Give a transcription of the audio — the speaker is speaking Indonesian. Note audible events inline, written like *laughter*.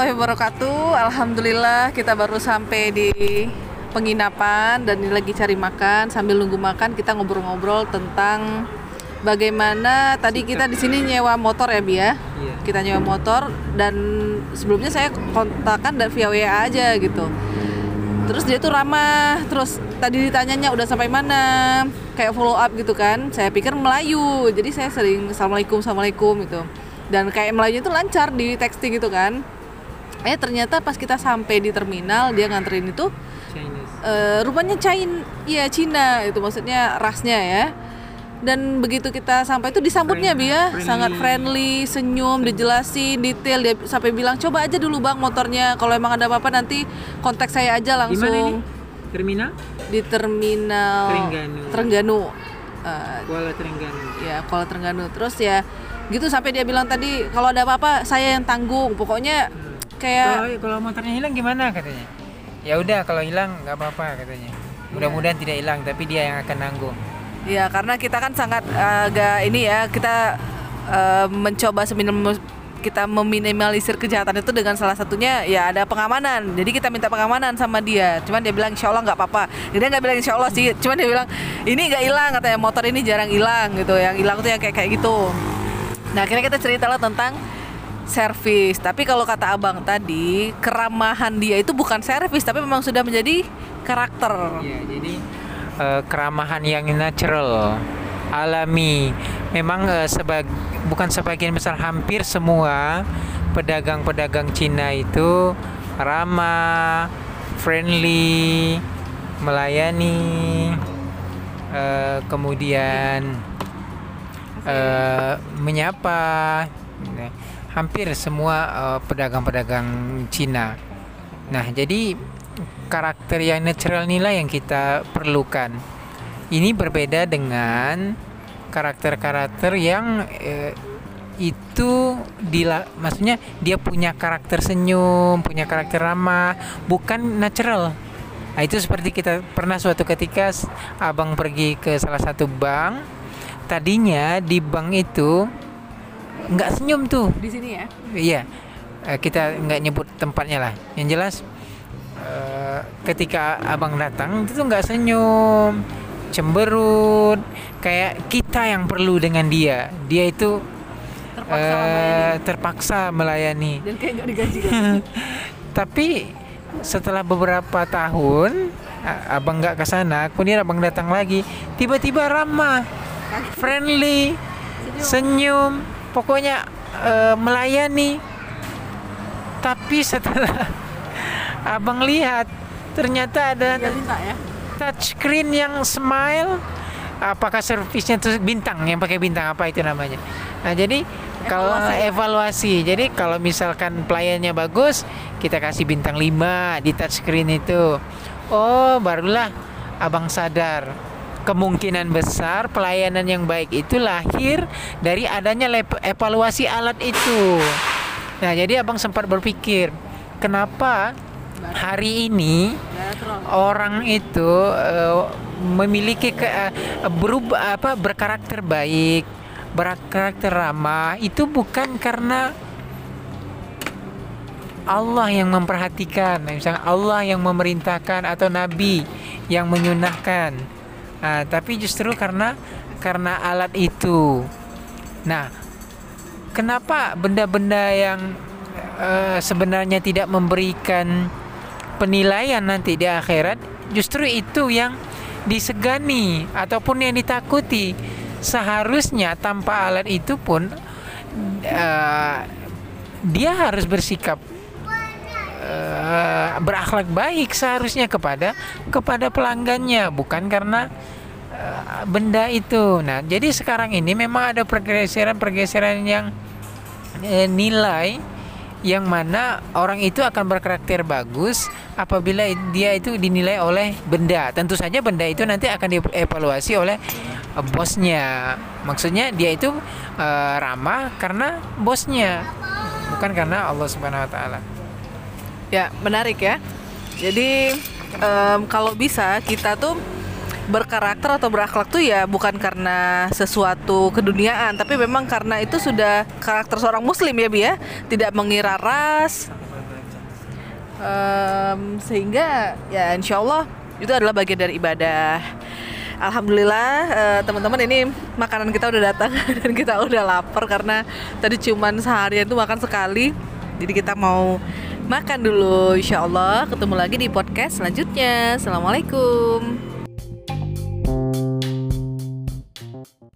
warahmatullahi wabarakatuh. Alhamdulillah kita baru sampai di penginapan dan ini lagi cari makan. Sambil nunggu makan kita ngobrol-ngobrol tentang bagaimana tadi kita di sini nyewa motor ya Bi ya. Iya. Kita nyewa motor dan sebelumnya saya kontakkan dan via WA aja gitu. Terus dia tuh ramah, terus tadi ditanyanya udah sampai mana, kayak follow up gitu kan. Saya pikir Melayu, jadi saya sering assalamualaikum assalamualaikum gitu. Dan kayak Melayu itu lancar di texting gitu kan. Eh ternyata pas kita sampai di terminal dia nganterin itu Chinese. eh, rupanya China, ya Cina itu maksudnya rasnya ya. Dan begitu kita sampai itu disambutnya Bi ya, friendly. sangat friendly, senyum, dijelasin detail dia sampai bilang coba aja dulu Bang motornya kalau emang ada apa-apa nanti kontak saya aja Di mana ini? langsung Terminal? di terminal Terengganu. Terengganu. Eh, Kuala Terengganu. ya Kuala Terengganu. Terus ya gitu sampai dia bilang tadi kalau ada apa-apa saya yang tanggung. Pokoknya kayak Kalau kalau motornya hilang gimana katanya? Ya udah kalau hilang nggak apa-apa katanya. Mudah-mudahan tidak hilang tapi dia yang akan nanggung. Ya karena kita kan sangat eh, agak ini ya kita eh, mencoba seminimal kita meminimalisir kejahatan itu dengan salah satunya ya ada pengamanan. Jadi kita minta pengamanan sama dia. Cuman dia bilang insya Allah nggak apa-apa. Dia nggak bilang insya Allah sih. Cuman dia bilang ini nggak hilang katanya motor ini jarang hilang gitu. Yang hilang tuh yang kayak kayak gitu. Nah akhirnya kita cerita lah tentang servis. Tapi kalau kata abang tadi keramahan dia itu bukan servis tapi memang sudah menjadi karakter. Iya, jadi eh, keramahan yang natural, alami. Memang eh, sebag bukan sebagian besar hampir semua pedagang-pedagang Cina itu ramah, friendly, melayani, eh, kemudian eh, menyapa. Nah, Hampir semua eh, pedagang-pedagang Cina. Nah, jadi karakter yang natural inilah yang kita perlukan. Ini berbeda dengan karakter-karakter yang eh, itu dila, maksudnya dia punya karakter senyum, punya karakter ramah, bukan natural. Nah, itu seperti kita pernah suatu ketika abang pergi ke salah satu bank, tadinya di bank itu nggak senyum tuh, Di sini ya. Iya, eh, kita nggak nyebut tempatnya lah. Yang jelas eh, ketika abang datang itu tuh nggak senyum, cemberut, kayak kita yang perlu dengan dia. Dia itu Terpaksa eh, melayani. terpaksa melayani. dan kayak nggak digaji. *laughs* Tapi setelah beberapa tahun abang nggak ke sana, kemudian abang datang lagi, tiba-tiba ramah, friendly, senyum, pokoknya eh, melayani. Tapi setelah *laughs* abang lihat ternyata ada minta ya. touchscreen yang smile apakah servisnya itu bintang yang pakai bintang apa itu namanya nah jadi kalau Evaluasi ya? evaluasi jadi kalau misalkan pelayannya bagus kita kasih bintang 5 di touchscreen itu oh barulah abang sadar kemungkinan besar pelayanan yang baik itu lahir dari adanya evaluasi alat itu. Nah jadi abang sempat berpikir kenapa hari ini orang itu eh, memiliki ke, eh, berubah apa berkarakter baik, berkarakter ramah itu bukan karena Allah yang memperhatikan, misalnya Allah yang memerintahkan atau Nabi yang menyunahkan, Ah, tapi justru karena karena alat itu. Nah, kenapa benda-benda yang eh, sebenarnya tidak memberikan penilaian nanti di akhirat justru itu yang disegani ataupun yang ditakuti seharusnya tanpa alat itu pun eh, dia harus bersikap eh, berakhlak baik seharusnya kepada kepada pelanggannya bukan karena eh, benda itu. Nah, jadi sekarang ini memang ada pergeseran-pergeseran yang eh, nilai yang mana orang itu akan berkarakter bagus apabila dia itu dinilai oleh benda. Tentu saja benda itu nanti akan dievaluasi oleh eh, bosnya. Maksudnya dia itu eh, ramah karena bosnya, bukan karena Allah Subhanahu wa taala. Ya, menarik ya. Jadi um, kalau bisa kita tuh berkarakter atau berakhlak tuh ya bukan karena sesuatu keduniaan, tapi memang karena itu sudah karakter seorang muslim ya, Bi ya. Tidak mengira ras. Um, sehingga ya insya Allah itu adalah bagian dari ibadah. Alhamdulillah eh, teman-teman ini makanan kita udah datang *laughs* dan kita udah lapar karena tadi cuman seharian tuh makan sekali. Jadi kita mau makan dulu. Insya Allah ketemu lagi di podcast selanjutnya. Assalamualaikum.